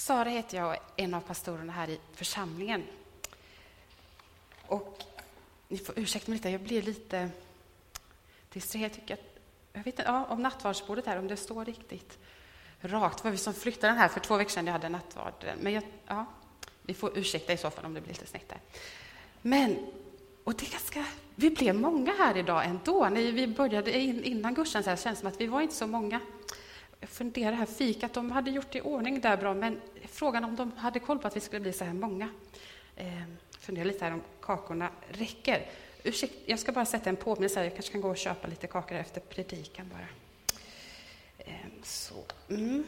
Sara heter jag och är en av pastorerna här i församlingen. Och ni får ursäkta mig lite, jag blir lite distraherad. Tycker Jag, jag vet inte ja, om nattvardsbordet här, om det står riktigt rakt. Det var vi som flyttade den här för två veckor sedan, jag hade nattvard. Men jag, ja, ni får ursäkta i så fall om det blir lite snett där. Men, och det är ganska, vi blev många här idag ändå. När vi började in, innan gudstjänsten kändes det som att vi var inte så många. Jag funderar här, fikat, de hade gjort det i ordning där bra, men frågan om de hade koll på att vi skulle bli så här många. Eh, funderar lite här om kakorna räcker. Ursäkta, jag ska bara sätta en påminnelse, här. jag kanske kan gå och köpa lite kakor efter predikan bara. Eh, så, mm.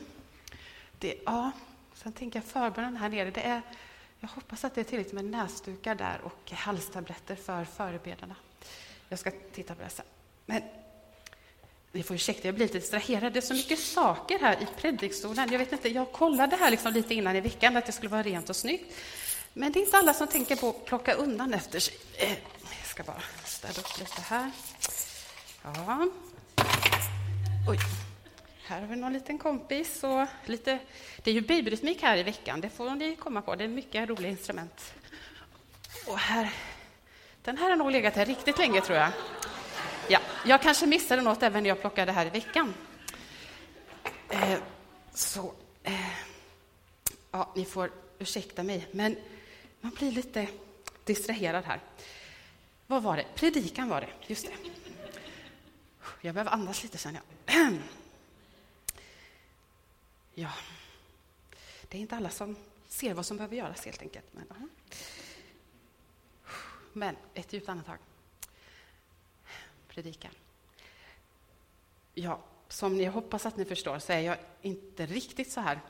det, ja. Sen tänker jag förbönen här nere, det är jag hoppas att det är tillräckligt med näsdukar där och halstabletter för förebedarna. Jag ska titta på det sen. Men ni får ursäkta, jag blir lite distraherad. Det är så mycket saker här i predikstolen. Jag vet inte, jag kollade här liksom lite innan i veckan att det skulle vara rent och snyggt. Men det är inte alla som tänker på att plocka undan efter sig. Eh, jag ska bara städa upp lite här. Ja. Oj. Här har vi någon liten kompis. Och lite, det är ju bibelrytmik här i veckan, det får ni komma på. Det är mycket roliga instrument. Och här, den här har nog legat här riktigt länge, tror jag. Ja, jag kanske missade något även när jag plockade här i veckan. Eh, så, eh, ja, ni får ursäkta mig, men man blir lite distraherad här. Vad var det? Predikan var det, just det. Jag behöver andas lite, känner jag. Ja, det är inte alla som ser vad som behöver göras helt enkelt. Men, men ett djupt andetag. Predikan. Ja, som ni hoppas att ni förstår så är jag inte riktigt så här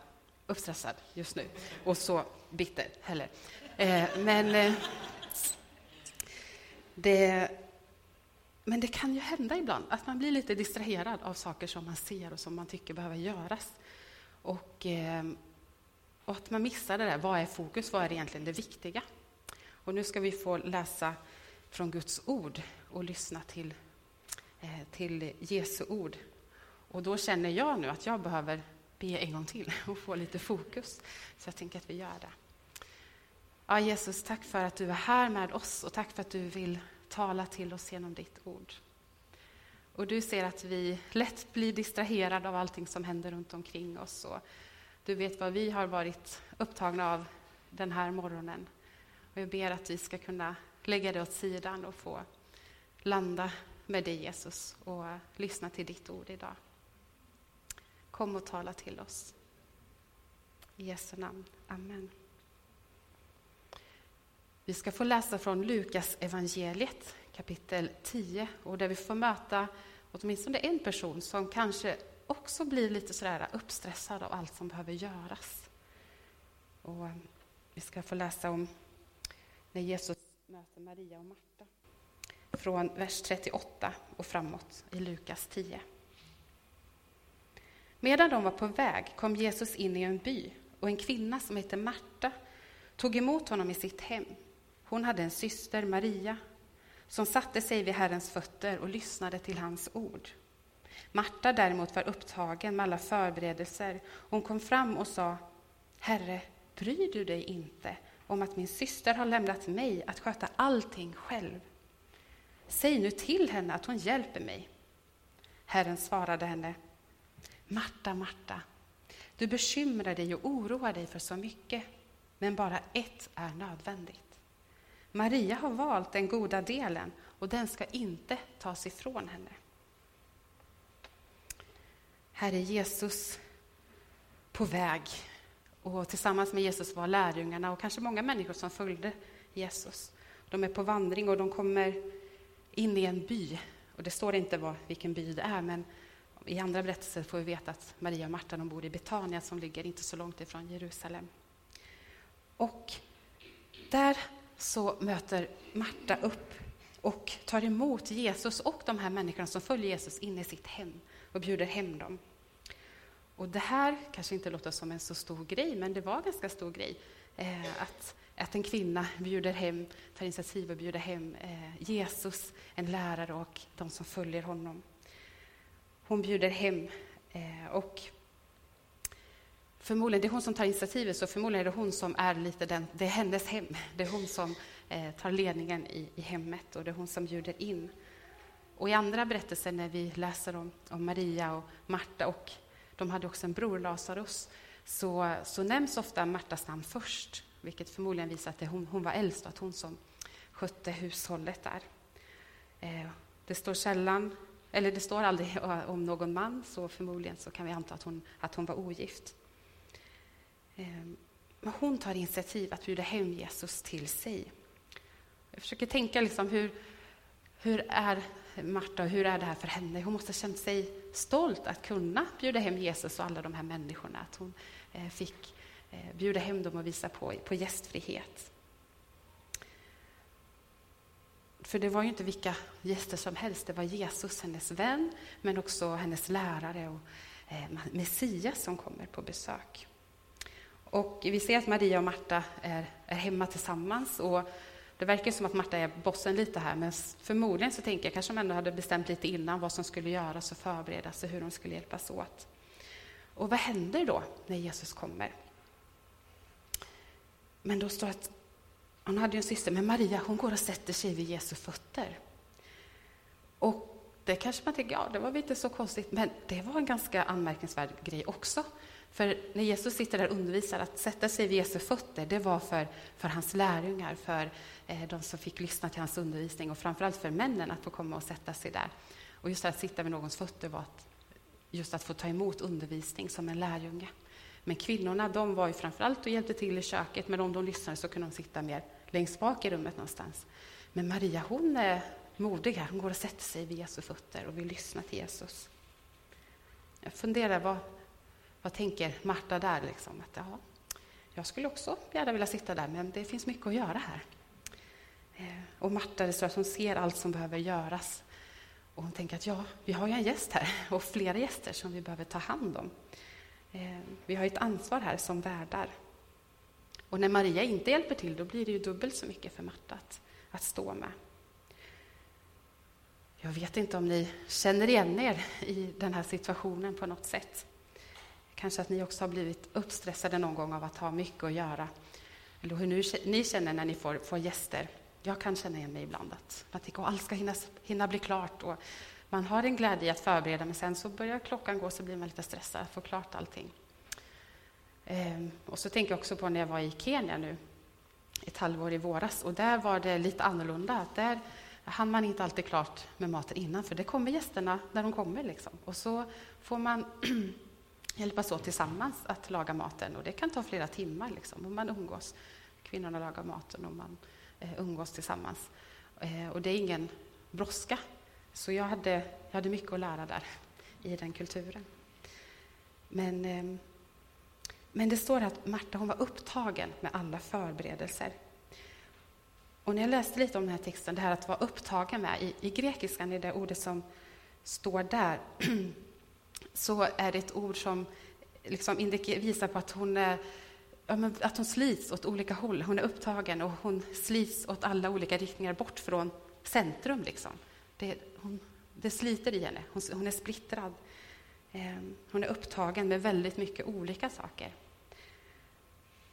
uppstressad just nu och så bitter heller. Eh, men eh, det, men det kan ju hända ibland att man blir lite distraherad av saker som man ser och som man tycker behöver göras. Och, eh, och att man missar det där, vad är fokus, vad är egentligen det viktiga? Och nu ska vi få läsa från Guds ord och lyssna till, Eh, till Jesu ord. Och då känner jag nu att jag behöver be en gång till och få lite fokus. Så jag tänker att vi gör det. Ja, Jesus, tack för att du är här med oss och tack för att du vill tala till oss genom ditt ord. Och du ser att vi lätt blir distraherade av allting som händer runt omkring oss. Och du vet vad vi har varit upptagna av den här morgonen. Och jag ber att vi ska kunna lägga det åt sidan och få landa med dig Jesus och lyssna till ditt ord idag. Kom och tala till oss. I Jesu namn. Amen. Vi ska få läsa från Lukas evangeliet kapitel 10 och där vi får möta åtminstone en person som kanske också blir lite sådär uppstressad av allt som behöver göras. Och eh, vi ska få läsa om när Jesus möter Maria och Marta från vers 38 och framåt i Lukas 10. Medan de var på väg kom Jesus in i en by och en kvinna som hette Marta tog emot honom i sitt hem. Hon hade en syster, Maria, som satte sig vid Herrens fötter och lyssnade till hans ord. Marta däremot var upptagen med alla förberedelser. Hon kom fram och sa, Herre, bryr du dig inte om att min syster har lämnat mig att sköta allting själv? Säg nu till henne att hon hjälper mig. Herren svarade henne, Marta, Marta, du bekymrar dig och oroar dig för så mycket, men bara ett är nödvändigt. Maria har valt den goda delen och den ska inte tas ifrån henne. Här är Jesus på väg och tillsammans med Jesus var lärjungarna och kanske många människor som följde Jesus. De är på vandring och de kommer in i en by. Och det står inte vad, vilken by det är, men i andra berättelser får vi veta att Maria och Marta de bor i Betania som ligger inte så långt ifrån Jerusalem. Och där så möter Marta upp och tar emot Jesus och de här människorna som följer Jesus in i sitt hem och bjuder hem dem. Och det här kanske inte låter som en så stor grej, men det var en ganska stor grej. Eh, att, att en kvinna bjuder hem, tar initiativ och bjuder hem eh, Jesus, en lärare och de som följer honom. Hon bjuder hem eh, och förmodligen, det är hon som tar initiativet, så förmodligen är det hon som är lite den, det är hennes hem. Det är hon som eh, tar ledningen i, i hemmet och det är hon som bjuder in. Och i andra berättelser när vi läser om, om Maria och Marta och de hade också en bror, Lazarus, så, så nämns ofta Martas namn först, vilket förmodligen visar att det hon, hon var äldst och att hon som skötte hushållet där. Eh, det står sällan, eller det står aldrig om någon man, så förmodligen så kan vi anta att hon, att hon var ogift. Eh, men hon tar initiativ att bjuda hem Jesus till sig. Jag försöker tänka liksom hur, hur är Marta, hur är det här för henne? Hon måste ha känt sig stolt att kunna bjuda hem Jesus och alla de här människorna. Att hon eh, fick Eh, bjuda hem dem och visa på, på gästfrihet. För det var ju inte vilka gäster som helst, det var Jesus, hennes vän, men också hennes lärare och eh, Messias som kommer på besök. Och vi ser att Maria och Marta är, är hemma tillsammans. Och det verkar som att Marta är bossen lite här, men förmodligen så tänker jag kanske de ändå hade bestämt lite innan vad som skulle göras och förberedas och hur de skulle hjälpas åt. Och vad händer då när Jesus kommer? Men då står det att hon hade en syster, men Maria hon går och sätter sig vid Jesu fötter. Och det kanske man tänker, ja det var inte så konstigt, men det var en ganska anmärkningsvärd grej också. För när Jesus sitter där och undervisar, att sätta sig vid Jesu fötter, det var för, för hans lärjungar, för eh, de som fick lyssna till hans undervisning och framförallt för männen att få komma och sätta sig där. Och just att sitta vid någons fötter var att, just att få ta emot undervisning som en lärjunge. Men kvinnorna, de var ju framförallt och hjälpte till i köket, men om de lyssnade så kunde de sitta mer längst bak i rummet någonstans. Men Maria, hon är modig här. Hon går och sätter sig vid Jesu fötter och vill lyssna till Jesus. Jag funderar, vad, vad tänker Marta där? Liksom? Att, ja, jag skulle också gärna vilja sitta där, men det finns mycket att göra här. Eh, och Marta, det står att hon ser allt som behöver göras. Och hon tänker att ja, vi har ju en gäst här och flera gäster som vi behöver ta hand om. Eh, vi har ett ansvar här som värdar. Och när Maria inte hjälper till, då blir det ju dubbelt så mycket för Marta att, att stå med. Jag vet inte om ni känner igen er i den här situationen på något sätt. Kanske att ni också har blivit uppstressade någon gång av att ha mycket att göra. Eller hur nu, ni känner när ni får, får gäster. Jag kan känna igen mig ibland att man tänker att allt ska hinna, hinna bli klart. Och man har en glädje i att förbereda, men sen så börjar klockan gå så blir man lite stressad att få klart allting. Ehm, och så tänker jag också på när jag var i Kenya nu, ett halvår i våras, och där var det lite annorlunda. Där hann man inte alltid klart med maten innan, för det kommer gästerna när de kommer. Liksom. Och så får man hjälpas åt tillsammans att laga maten, och det kan ta flera timmar. Liksom, och man umgås. Kvinnorna lagar maten och man eh, umgås tillsammans. Eh, och det är ingen brådska. Så jag hade, jag hade mycket att lära där, i den kulturen. Men ehm, men det står att Marta hon var upptagen med alla förberedelser. Och när jag läste lite om den här texten, det här att vara upptagen med, i, i grekiskan är det ordet som står där, så är det ett ord som liksom visar på att hon, är, ja, att hon slits åt olika håll. Hon är upptagen och hon slits åt alla olika riktningar bort från centrum. Liksom. Det, hon, det sliter i henne, hon, hon är splittrad. Ehm, hon är upptagen med väldigt mycket olika saker.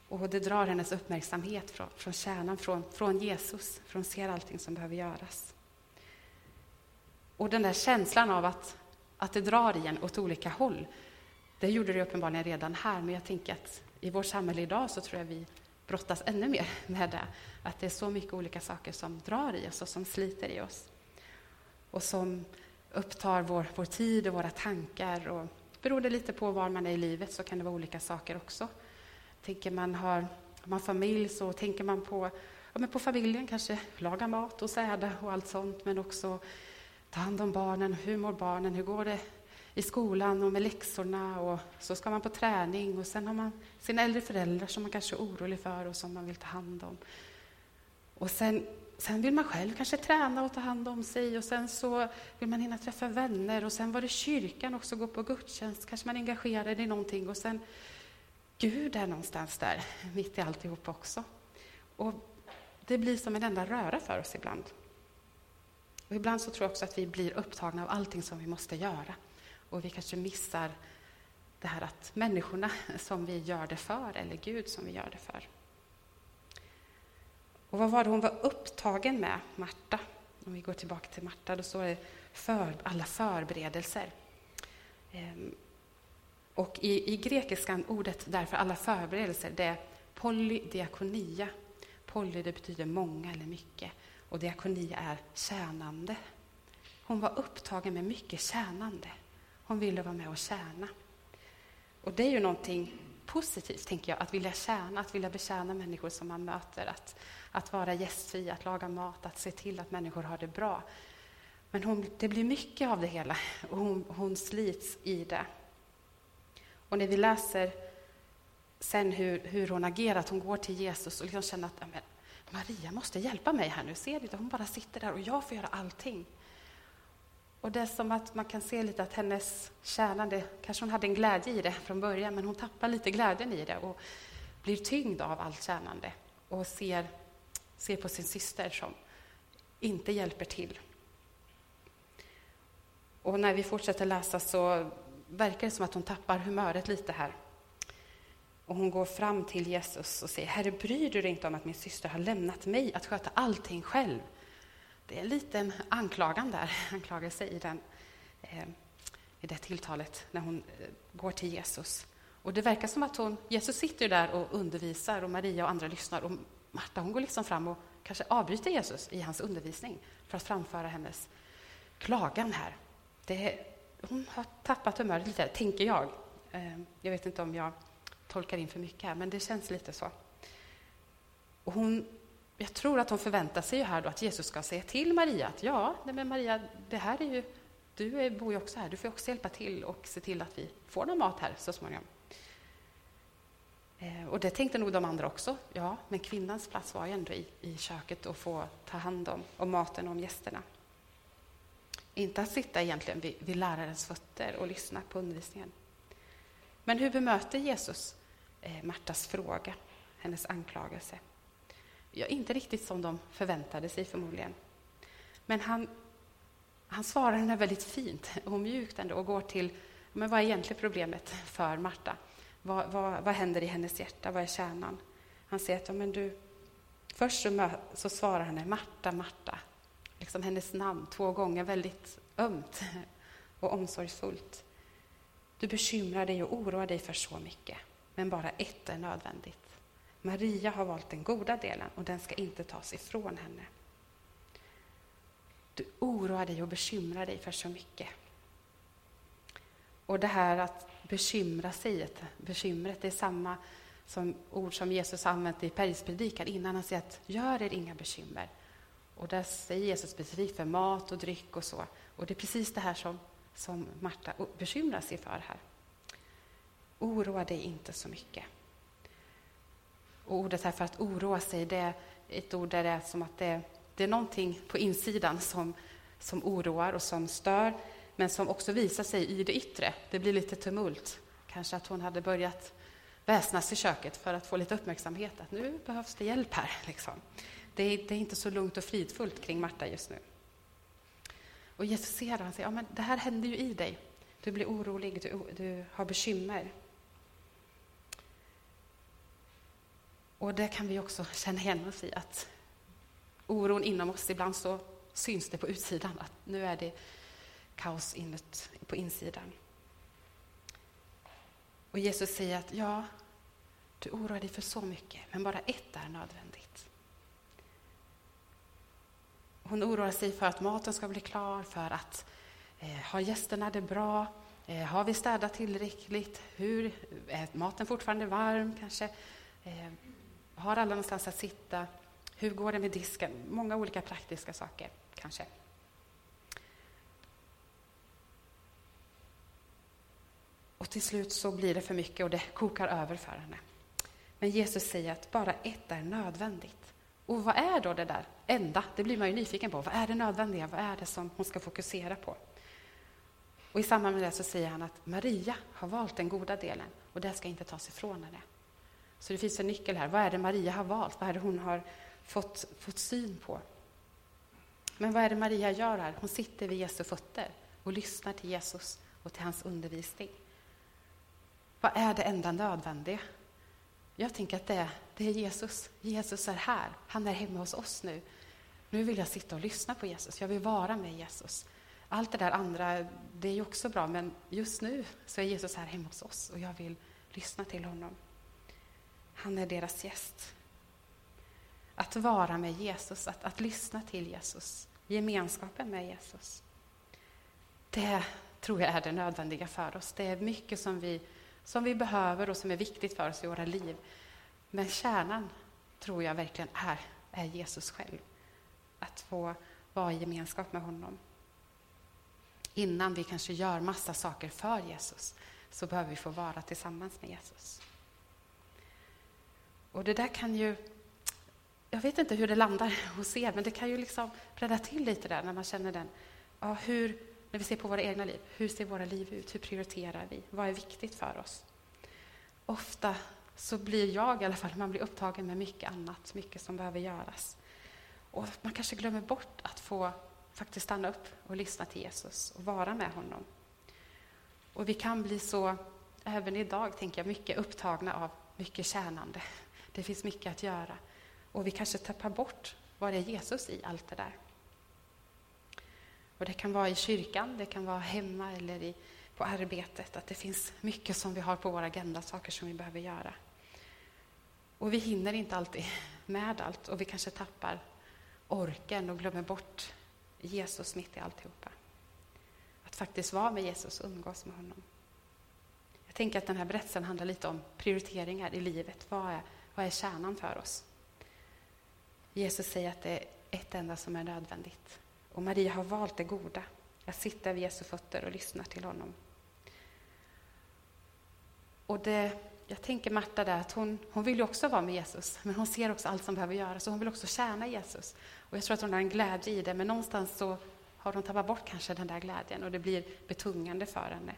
Och det drar hennes uppmärksamhet från, från kärnan, från, från Jesus, hon ser allting som behöver göras. Och den där känslan av att, att det drar i en åt olika håll, det gjorde det uppenbarligen redan här, men jag tänker att i vårt samhälle idag så tror jag vi brottas ännu mer med det. Att det är så mycket olika saker som drar i oss och som sliter i oss. Och som upptar vår, vår tid och våra tankar. Och beror det lite på var man är i livet så kan det vara olika saker också. Tänker man har, man familj så tänker man på, ja, men på familjen, kanske laga mat och städa och allt sånt, men också ta hand om barnen. Hur mår barnen? Hur går det i skolan och med läxorna? Och så ska man på träning och sen har man sina äldre föräldrar som man kanske är orolig för och som man vill ta hand om. Och sen, sen vill man själv kanske träna och ta hand om sig och sen så vill man hinna träffa vänner och sen var det kyrkan också, gå på gudstjänst, kanske man är engagerad i någonting och sen Gud är någonstans där, mitt i alltihop också. Och det blir som en enda röra för oss ibland. Och ibland så tror jag också att vi blir upptagna av allting som vi måste göra. Och vi kanske missar det här att människorna som vi gör det för, eller Gud som vi gör det för. Och vad var det hon var upptagen med, Marta? Om vi går tillbaka till Marta, då står det för, alla förberedelser. Ehm, och i, i grekiskan, ordet därför alla förberedelser, det är polydiakonia. Poly det betyder många eller mycket och diakonia är tjänande. Hon var upptagen med mycket tjänande. Hon ville vara med och tjäna. Och det är ju någonting positivt, tänker jag, att vilja tjäna, att vilja betjäna människor som man möter, att, att vara gästfri, att laga mat, att se till att människor har det bra. Men hon, det blir mycket av det hela och hon, hon slits i det. Och när vi läser sen hur, hur hon agerat, hon går till Jesus och liksom känner att men, Maria måste hjälpa mig här nu, ser du? Hon bara sitter där och jag får göra allting. Och det är som att man kan se lite att hennes tjänande, kanske hon hade en glädje i det från början, men hon tappar lite glädjen i det och blir tyngd av allt tjänande och ser, ser på sin syster som inte hjälper till. Och när vi fortsätter läsa så verkar det som att hon tappar humöret lite här. Och hon går fram till Jesus och säger, Herre, bryr du dig inte om att min syster har lämnat mig att sköta allting själv? Det är en liten anklagan där, anklagelse i, den, eh, i det tilltalet när hon eh, går till Jesus. Och det verkar som att hon, Jesus sitter där och undervisar och Maria och andra lyssnar och Marta hon går liksom fram och kanske avbryter Jesus i hans undervisning för att framföra hennes klagan här. Det, hon har tappat humöret lite, tänker jag. Eh, jag vet inte om jag tolkar in för mycket här, men det känns lite så. Och hon jag tror att hon förväntar sig ju här då att Jesus ska säga till Maria att ja, men Maria, det här är ju, du bor ju också här, du får också hjälpa till och se till att vi får någon mat här så småningom. Eh, och det tänkte nog de andra också. Ja, men kvinnans plats var ju ändå i, i köket och få ta hand om, om maten och om gästerna. Inte att sitta egentligen vid, vid lärarens fötter och lyssna på undervisningen. Men hur bemöter Jesus eh, Martas fråga, hennes anklagelse? ja, inte riktigt som de förväntade sig förmodligen. Men han, han svarar henne väldigt fint och mjukt ändå och går till men vad är egentligen problemet för Marta? Vad, vad, vad händer i hennes hjärta? Vad är kärnan? Han säger att ja, men du, först så, så svarar han Marta, Marta. Liksom hennes namn två gånger, väldigt ömt och omsorgsfullt. Du bekymrar dig och oroar dig för så mycket, men bara ett är nödvändigt. Maria har valt den goda delen och den ska inte tas ifrån henne. Du oroar dig och bekymrar dig för så mycket. Och det här att bekymra sig, bekymret, det är samma som ord som Jesus använt i Bergspredikan innan han säger att gör er inga bekymmer. Och där säger Jesus specifikt för mat och dryck och så. Och det är precis det här som, som Marta bekymrar sig för här. Oroa dig inte så mycket. Och ordet här för att oroa sig, det är ett ord där det är som att det, det är någonting på insidan som, som oroar och som stör, men som också visar sig i det yttre. Det blir lite tumult. Kanske att hon hade börjat väsnas i köket för att få lite uppmärksamhet, att nu behövs det hjälp här. Liksom. Det, är, det är inte så lugnt och fridfullt kring Marta just nu. Och Jesus ser det och säger, ja, men det här händer ju i dig. Du blir orolig, du, du har bekymmer. Och det kan vi också känna igen oss i, att oron inom oss, ibland så syns det på utsidan, att nu är det kaos inut, på insidan. Och Jesus säger att ja, du oroar dig för så mycket, men bara ett är nödvändigt. Hon oroar sig för att maten ska bli klar, för att eh, har gästerna det bra? Eh, har vi städat tillräckligt? Hur, eh, är maten fortfarande varm kanske? Eh, har alla någonstans att sitta? Hur går det med disken? Många olika praktiska saker, kanske. Och till slut så blir det för mycket och det kokar över för henne. Men Jesus säger att bara ett är nödvändigt. Och vad är då det där enda? Det blir man ju nyfiken på. Vad är det nödvändiga? Vad är det som hon ska fokusera på? Och i samband med det så säger han att Maria har valt den goda delen och det ska inte tas ifrån henne. Så det finns en nyckel här. Vad är det Maria har valt? Vad är det hon har fått, fått syn på? Men vad är det Maria gör här? Hon sitter vid Jesu fötter och lyssnar till Jesus och till hans undervisning. Vad är det enda nödvändiga? Jag tänker att det är, det är Jesus. Jesus är här. Han är hemma hos oss nu. Nu vill jag sitta och lyssna på Jesus. Jag vill vara med Jesus. Allt det där andra, det är ju också bra, men just nu så är Jesus här hemma hos oss och jag vill lyssna till honom. Han är deras gäst. Att vara med Jesus, att, att lyssna till Jesus, gemenskapen med Jesus. Det tror jag är det nödvändiga för oss. Det är mycket som vi, som vi behöver och som är viktigt för oss i våra liv. Men kärnan tror jag verkligen är, är Jesus själv. Att få vara i gemenskap med honom. Innan vi kanske gör massa saker för Jesus så behöver vi få vara tillsammans med Jesus. Och det där kan ju... Jag vet inte hur det landar hos er, men det kan ju liksom rädda till lite där när man känner den. Ja, hur, när vi ser på våra egna liv, hur ser våra liv ut? Hur prioriterar vi? Vad är viktigt för oss? Ofta så blir jag i alla fall, man blir upptagen med mycket annat, mycket som behöver göras. Och man kanske glömmer bort att få faktiskt stanna upp och lyssna till Jesus och vara med honom. Och vi kan bli så, även idag, tänker jag, mycket upptagna av mycket tjänande. Det finns mycket att göra. Och vi kanske tappar bort vad det är Jesus i allt det där. Och det kan vara i kyrkan, det kan vara hemma eller i, på arbetet, att det finns mycket som vi har på vår agenda, saker som vi behöver göra. Och vi hinner inte alltid med allt och vi kanske tappar orken och glömmer bort Jesus mitt i alltihopa. Att faktiskt vara med Jesus och umgås med honom. Jag tänker att den här berättelsen handlar lite om prioriteringar i livet. Vad är, vad är kärnan för oss? Jesus säger att det är ett enda som är nödvändigt. Och Maria har valt det goda, att sitta vid Jesu fötter och lyssna till honom. Och det, jag tänker Marta där, att hon, hon vill ju också vara med Jesus, men hon ser också allt som behöver göras, så hon vill också tjäna Jesus. Och jag tror att hon har en glädje i det, men någonstans så har hon tappat bort kanske den där glädjen och det blir betungande för henne.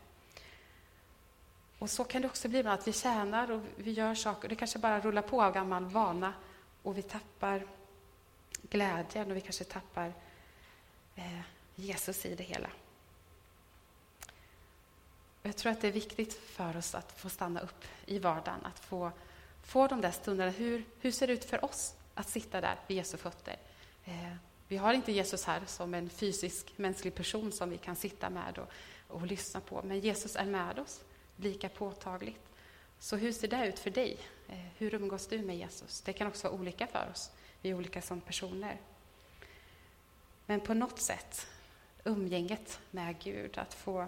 Och så kan det också bli att vi tjänar och vi gör saker, det kanske bara rullar på av gammal vana och vi tappar glädjen och vi kanske tappar eh, Eh, Jesus i det hela. Jag tror att det är viktigt för oss att få stanna upp i vardagen, att få, få de där stunderna. Hur, hur ser det ut för oss att sitta där vid Jesu fötter? Eh, vi har inte Jesus här som en fysisk mänsklig person som vi kan sitta med och, och lyssna på, men Jesus är med oss lika påtagligt. Så hur ser det ut för dig? Eh, hur umgås du med Jesus? Det kan också vara olika för oss. Vi är olika som personer. Men på något sätt, umgänget med Gud, att få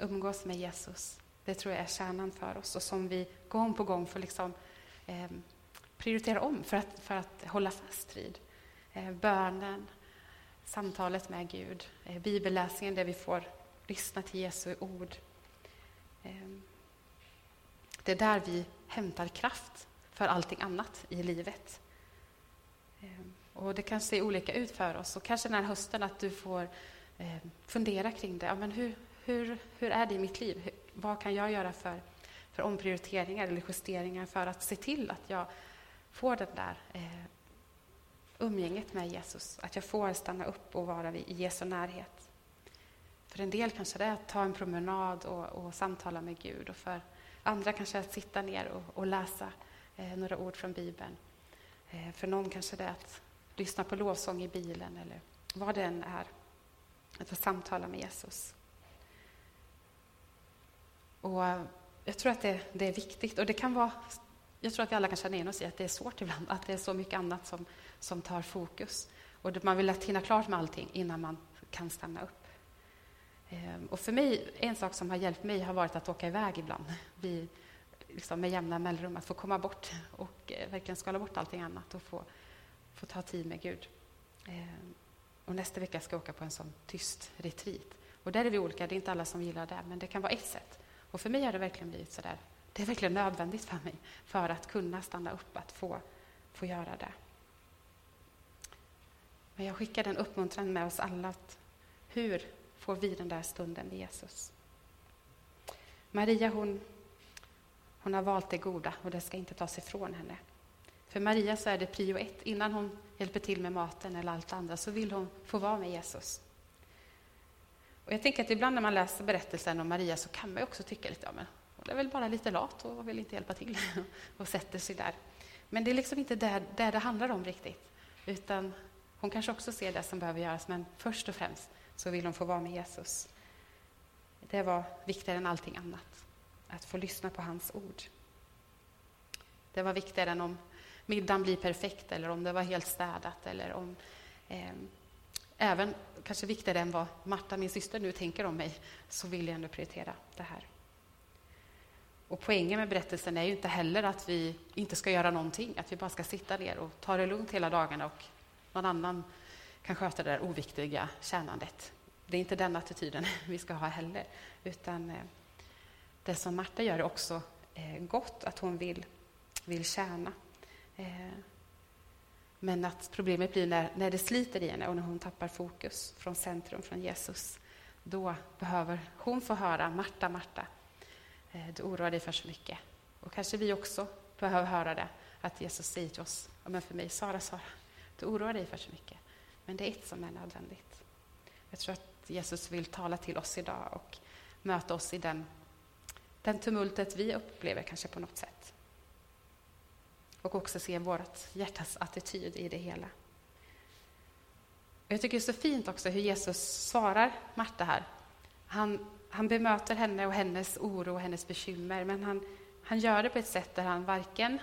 umgås med Jesus, det tror jag är kärnan för oss och som vi gång på gång får liksom, eh, prioritera om för att, för att hålla fast vid. Eh, bönen, samtalet med Gud, eh, bibelläsningen där vi får lyssna till Jesu ord. Eh, det är där vi hämtar kraft för allting annat i livet. Ehm, och Det kan se olika ut för oss. Och kanske den här hösten att du får eh, fundera kring det. Ja, men hur, hur, hur är det i mitt liv? Hur, vad kan jag göra för, för omprioriteringar eller justeringar för att se till att jag får den där eh, umgänget med Jesus? Att jag får stanna upp och vara i Jesu närhet. För en del kanske det är att ta en promenad och, och samtala med Gud. Och för andra kanske att sitta ner och, och läsa eh, några ord från Bibeln. Eh, för någon kanske det är att lyssna på lovsång i bilen eller vad det än är. Att få samtala med Jesus. Och eh, jag tror att det, det, är viktigt. Och det kan vara, jag tror att vi alla kan känna igen oss i att det är svårt ibland, att det är så mycket annat som, som tar fokus. Och man vill lätt hinna klart med allting innan man kan stanna upp. Ehm, och för mig, en sak som har hjälpt mig har varit att åka iväg ibland. Vi, liksom med jämna mellanrum, att få komma bort och eh, verkligen skala bort allting annat och få, få ta tid med Gud. Eh, och nästa vecka ska jag åka på en sån tyst retreat. Och där är vi olika, det är inte alla som gillar det, men det kan vara ett sätt. Och för mig har det verkligen blivit så där. Det är verkligen nödvändigt för mig för att kunna stanna upp, att få, få göra det. Men jag skickar den uppmuntran med oss alla att hur får vi den där stunden med Jesus? Maria hon, hon har valt det goda och det ska inte tas ifrån henne. För Maria så är det prio ett. Innan hon hjälper till med maten eller allt andra så vill hon få vara med Jesus. Och jag tänker att ibland när man läser berättelsen om Maria så kan man också tycka lite, ja men är väl bara lite lat och vill inte hjälpa till och sätter sig där. Men det är liksom inte det, det det handlar om riktigt, utan hon kanske också ser det som behöver göras, men först och främst så vill hon få vara med Jesus. Det var viktigare än allting annat, att få lyssna på hans ord. Det var viktigare än om middagen blir perfekt eller om det var helt städat eller om eh, även kanske viktigare än vad Marta, min syster, nu tänker om mig, så vill jag ändå prioritera det här. Och poängen med berättelsen är ju inte heller att vi inte ska göra någonting, att vi bara ska sitta ner och ta det lugnt hela dagarna och någon annan kan sköta det där oviktiga tjänandet. Det är inte den attityden vi ska ha heller, utan eh, det som Marta gör är också eh, gott, att hon vill, vill tjäna. Eh, men att problemet blir när, när det sliter i henne och när hon tappar fokus från centrum, från Jesus. Då behöver hon få höra Marta, Marta, eh, du oroar dig för så mycket. Och kanske vi också behöver höra det, att Jesus säger till oss, men för mig, Sara, Sara, du oroar dig för så mycket. Men det är ett som är nödvändigt. Jag tror att Jesus vill tala till oss idag och möta oss i den, den tumultet vi upplever kanske på något sätt. Och också se vårt hjärtas attityd i det hela. Jag tycker det är så fint också hur Jesus svarar Marta här. Han, han bemöter henne och hennes oro och hennes bekymmer, men han, han gör det på ett sätt där han varken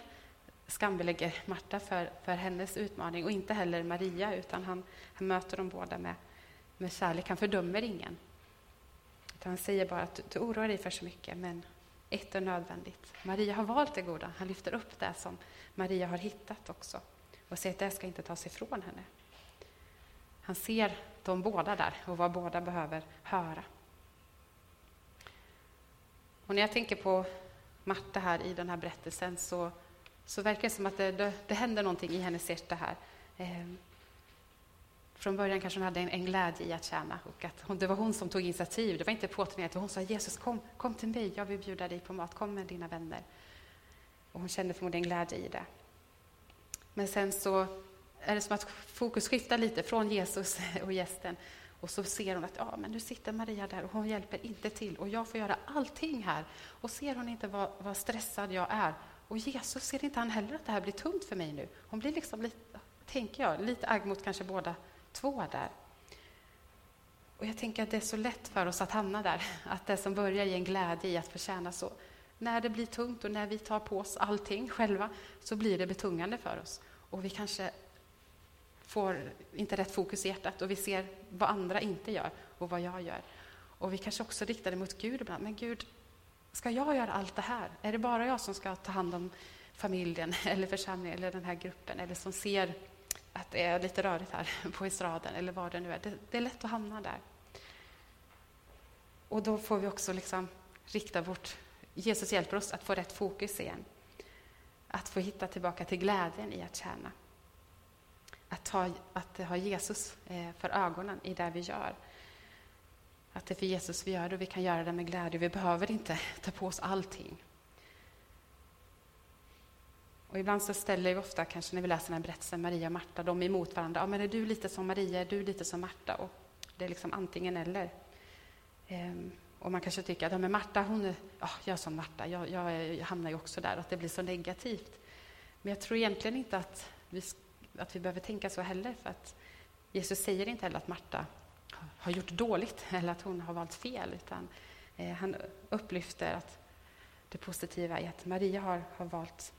skambelägger Marta för, för hennes utmaning och inte heller Maria, utan han, han möter dem båda med, med kärlek. Han fördömer ingen. Utan han säger bara att du oroar dig för så mycket, men ett är nödvändigt. Maria har valt det goda. Han lyfter upp det som Maria har hittat också och säger att det ska inte tas ifrån henne. Han ser de båda där och vad båda behöver höra. Och när jag tänker på Marta här i den här berättelsen så så verkar det som att det, det, det händer någonting i hennes hjärta här. Ehm, från början kanske hon hade en, en, glädje i att tjäna och att hon, det var hon som tog initiativ. Det var inte påtvingat. Hon sa Jesus, kom, kom till mig, jag vill bjuda dig på mat, kom med dina vänner. Och hon kände förmodligen glädje i det. Men sen så är det som att fokus skiftar lite från Jesus och gästen och så ser hon att ja, men nu sitter Maria där och hon hjälper inte till och jag får göra allting här. Och ser hon inte vad, vad stressad jag är och Jesus ser inte han heller att det här blir tungt för mig nu? Hon blir liksom, lite, tänker jag, lite agg mot kanske båda två där. Och jag tänker att det är så lätt för oss att hamna där, att det som börjar ge en glädje i att förtjäna... så, när det blir tungt och när vi tar på oss allting själva, så blir det betungande för oss. Och vi kanske får inte rätt fokus i hjärtat och vi ser vad andra inte gör och vad jag gör. Och vi kanske också riktar det mot Gud ibland. Men Gud, Ska jag göra allt det här? Är det bara jag som ska ta hand om familjen eller församlingen eller den här gruppen eller som ser att det är lite rörigt här på estraden eller vad det nu är. Det, det är lätt att hamna där. Och då får vi också liksom rikta vårt... Jesus hjälper oss att få rätt fokus igen. Att få hitta tillbaka till glädjen i att tjäna. Att ha, att ha Jesus eh, för ögonen i det vi gör. Att det är för Jesus vi gör det och vi kan göra det med glädje. Vi behöver inte ta på oss allting. Och ibland så ställer vi ofta, kanske när vi läser den här berättelsen, Maria och Marta, de emot varandra. Ja, men är du lite som Maria? Är du lite som Marta? Och det är liksom antingen eller. Ehm, och man kanske tycker att ja, men Marta, hon är, ja, jag är som Marta, jag, jag, jag hamnar ju också där, att det blir så negativt. Men jag tror egentligen inte att vi, att vi behöver tänka så heller, för att Jesus säger inte heller att Marta har gjort dåligt eller att hon har valt fel, utan eh, han upplyfter att det positiva är att Maria har, har valt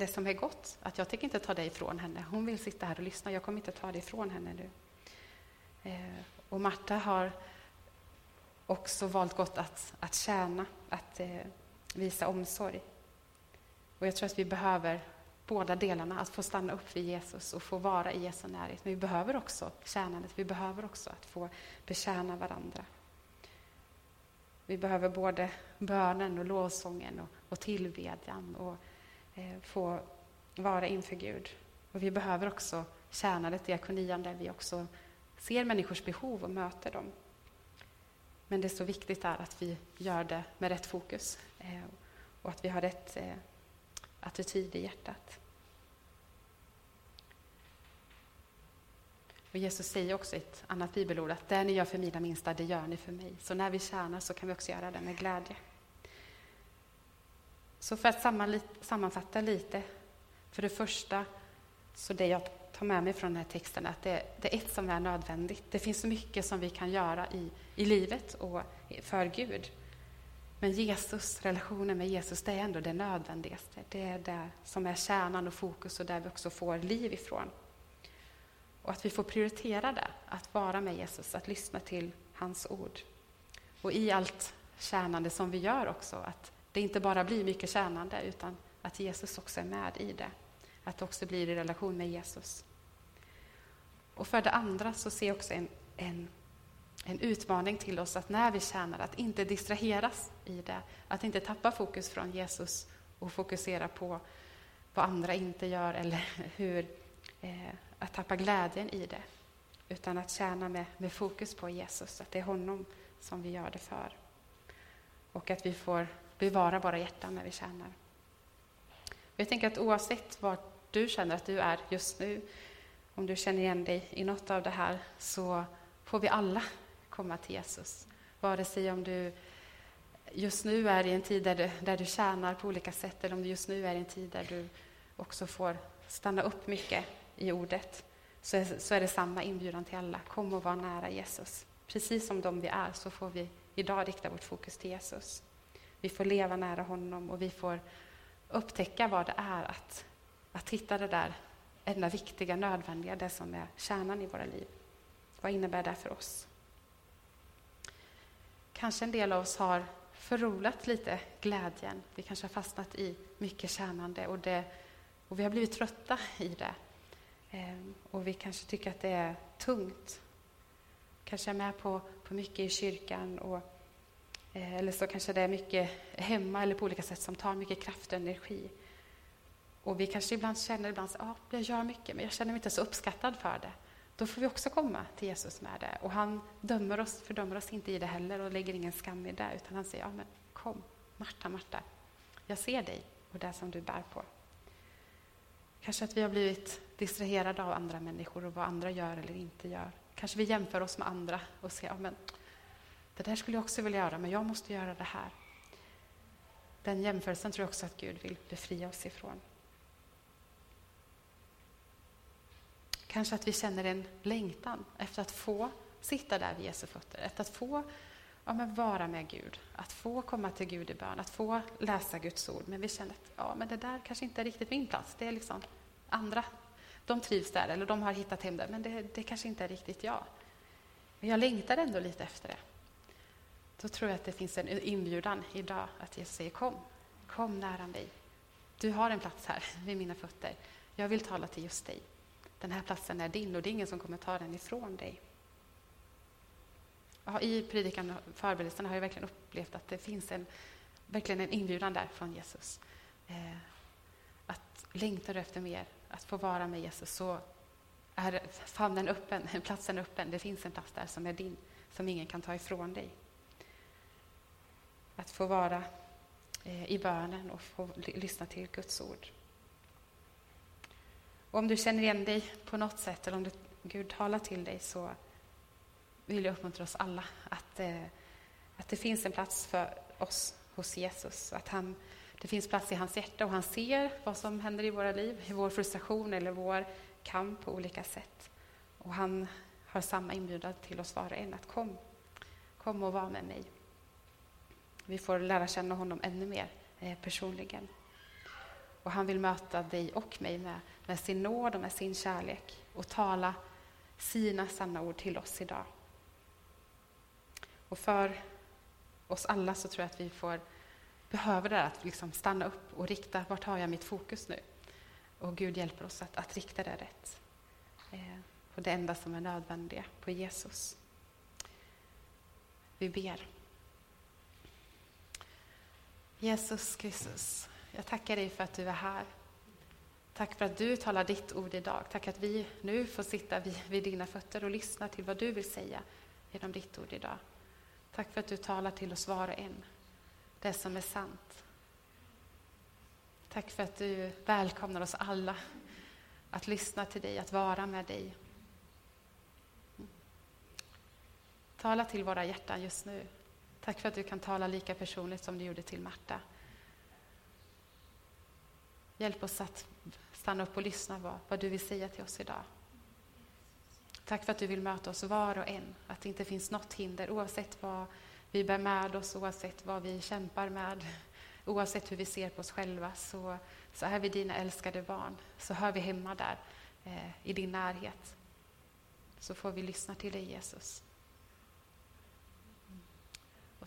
det som är gott. Att jag tänker inte ta det ifrån henne. Hon vill sitta här och lyssna. Jag kommer inte ta det ifrån henne nu. Eh, och Marta har också valt gott att, att tjäna, att eh, visa omsorg. Och jag tror att vi behöver båda delarna, att få stanna upp vid Jesus och få vara i Jesu närhet. Men vi behöver också tjänandet, vi behöver också att få betjäna varandra. Vi behöver både bönen och lovsången och, och tillbedjan och Eh, få vara inför Gud. Och vi behöver också tjänandet, diakonian, där vi också ser människors behov och möter dem. Men det är så viktigt är att vi gör det med rätt fokus eh, och att vi har rätt eh, attityd i hjärtat. Och Jesus säger också i ett annat bibelord att det ni gör för mina minsta, det gör ni för mig. Så när vi tjänar så kan vi också göra det med glädje. Så för att sammanfatta lite. För det första, så det jag tar med mig från den här texten är att det, det är ett som är nödvändigt. Det finns så mycket som vi kan göra i, i livet och för Gud. Men Jesus, relationen med Jesus, det är ändå det nödvändigaste. Det är det som är kärnan och fokus och där vi också får liv ifrån. Och att vi får prioritera det, att vara med Jesus, att lyssna till hans ord. Och i allt tjänande som vi gör också, att det inte bara blir mycket tjänande, utan att Jesus också är med i det. Att det också blir i relation med Jesus. Och för det andra så ser jag också en, en, en utmaning till oss att när vi tjänar, att inte distraheras i det. Att inte tappa fokus från Jesus och fokusera på vad andra inte gör eller hur, eh, att tappa glädjen i det. Utan att tjäna med, med fokus på Jesus, att det är honom som vi gör det för. Och att vi får bevara våra hjärtan när vi tjänar. Jag tänker att oavsett var du känner att du är just nu, om du känner igen dig i något av det här, så får vi alla komma till Jesus. Vare sig om du just nu är i en tid där du, där du tjänar på olika sätt, eller om du just nu är i en tid där du också får stanna upp mycket i ordet, så är, så är det samma inbjudan till alla. Kom och var nära Jesus. Precis som de vi är, så får vi idag rikta vårt fokus till Jesus. Vi får leva nära honom och vi får upptäcka vad det är att, att hitta det där enda viktiga, nödvändiga, det som är kärnan i våra liv. Vad innebär det för oss? Kanske en del av oss har förrolat lite glädjen. Vi kanske har fastnat i mycket tjänande och, det, och vi har blivit trötta i det. Ehm, och vi kanske tycker att det är tungt. Kanske är med på, på mycket i kyrkan och, Eh, eller så kanske det är mycket hemma eller på olika sätt som tar mycket kraft och energi. Och vi kanske ibland känner ibland att ah, ja, jag gör mycket, men jag känner mig inte så uppskattad för det. Då får vi också komma till Jesus med det. Och han dömer oss, fördömer oss inte i det heller och lägger ingen skam i det, utan han säger, ja men kom, Marta, Marta, jag ser dig och det som du bär på. Kanske att vi har blivit distraherade av andra människor och vad andra gör eller inte gör. Kanske vi jämför oss med andra och säger, ja men det där skulle jag också vilja göra, men jag måste göra det här. Den jämförelsen tror jag också att Gud vill befria oss ifrån. Kanske att vi känner en längtan efter att få sitta där vid Jesu fötter, efter att få ja, men vara med Gud, att få komma till Gud i bön, att få läsa Guds ord. Men vi känner att ja, men det där kanske inte är riktigt min plats. Det är liksom andra. De trivs där, eller de har hittat hem där, men det, det kanske inte är riktigt jag. Men jag längtar ändå lite efter det. Då tror jag att det finns en inbjudan idag att Jesus säger kom, kom nära mig. Du har en plats här vid mina fötter. Jag vill tala till just dig. Den här platsen är din och det är ingen som kommer ta den ifrån dig. Ja, I predikan och förberedelserna har jag verkligen upplevt att det finns en, verkligen en inbjudan där från Jesus. Eh, att längtar du efter mer, att få vara med Jesus, så är famnen öppen, platsen öppen. Det finns en plats där som är din, som ingen kan ta ifrån dig. Att få vara eh, i bönen och få lyssna till Guds ord. Och om du känner igen dig på något sätt, eller om du, Gud talar till dig, så vill jag uppmuntra oss alla att, eh, att det finns en plats för oss hos Jesus. Att han, det finns plats i hans hjärta och han ser vad som händer i våra liv, i vår frustration eller vår kamp på olika sätt. Och han har samma inbjudan till oss var och en att kom, kom och var med mig. Vi får lära känna honom ännu mer eh, personligen. Och han vill möta dig och mig med, med sin nåd och med sin kärlek och tala sina sanna ord till oss idag. Och för oss alla så tror jag att vi får behöver det att liksom stanna upp och rikta, vart har jag mitt fokus nu? Och Gud hjälper oss att, att rikta det rätt. Eh, på det enda som är nödvändiga, på Jesus. Vi ber. Jesus Kristus, jag tackar dig för att du är här. Tack för att du talar ditt ord idag. Tack att vi nu får sitta vid, vid dina fötter och lyssna till vad du vill säga genom ditt ord idag. Tack för att du talar till oss var och en, det som är sant. Tack för att du välkomnar oss alla att lyssna till dig, att vara med dig. Tala till våra hjärtan just nu. Tack för att du kan tala lika personligt som du gjorde till Marta. Hjälp oss att stanna upp och lyssna på vad du vill säga till oss idag. Tack för att du vill möta oss var och en, att det inte finns något hinder oavsett vad vi bär med oss, oavsett vad vi kämpar med, oavsett hur vi ser på oss själva, så, så är vi dina älskade barn. Så hör vi hemma där, eh, i din närhet. Så får vi lyssna till dig, Jesus.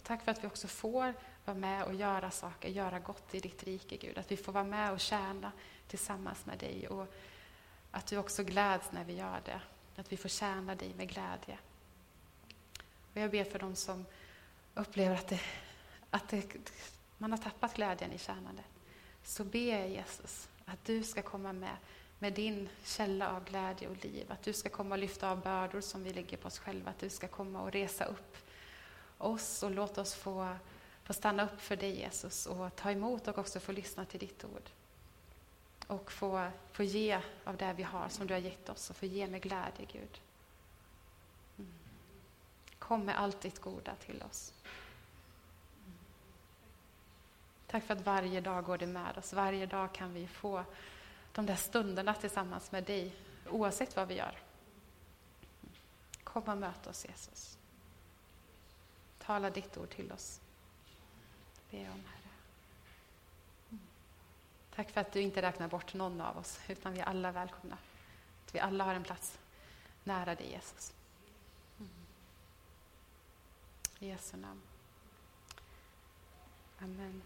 Tack för att vi också får vara med och göra saker, göra gott i ditt rike, Gud. Att vi får vara med och tjäna tillsammans med dig och att du också gläds när vi gör det. Att vi får tjäna dig med glädje. Och jag ber för dem som upplever att, det, att det, man har tappat glädjen i tjänandet. Så ber jag Jesus att du ska komma med, med din källa av glädje och liv. Att du ska komma och lyfta av bördor som vi lägger på oss själva. Att du ska komma och resa upp oss och låt oss få, få stanna upp för dig Jesus och ta emot och också få lyssna till ditt ord. Och få, få ge av det vi har som du har gett oss och få ge med glädje Gud. Mm. Kom med allt ditt goda till oss. Tack för att varje dag går det med oss. Varje dag kan vi få de där stunderna tillsammans med dig, oavsett vad vi gör. Kom och möt oss, Jesus. Tala ditt ord till oss. Be om, Herre. Mm. Tack för att du inte räknar bort någon av oss, utan vi är alla välkomna. Att vi alla har en plats nära dig, Jesus. Mm. I Jesu namn. Amen.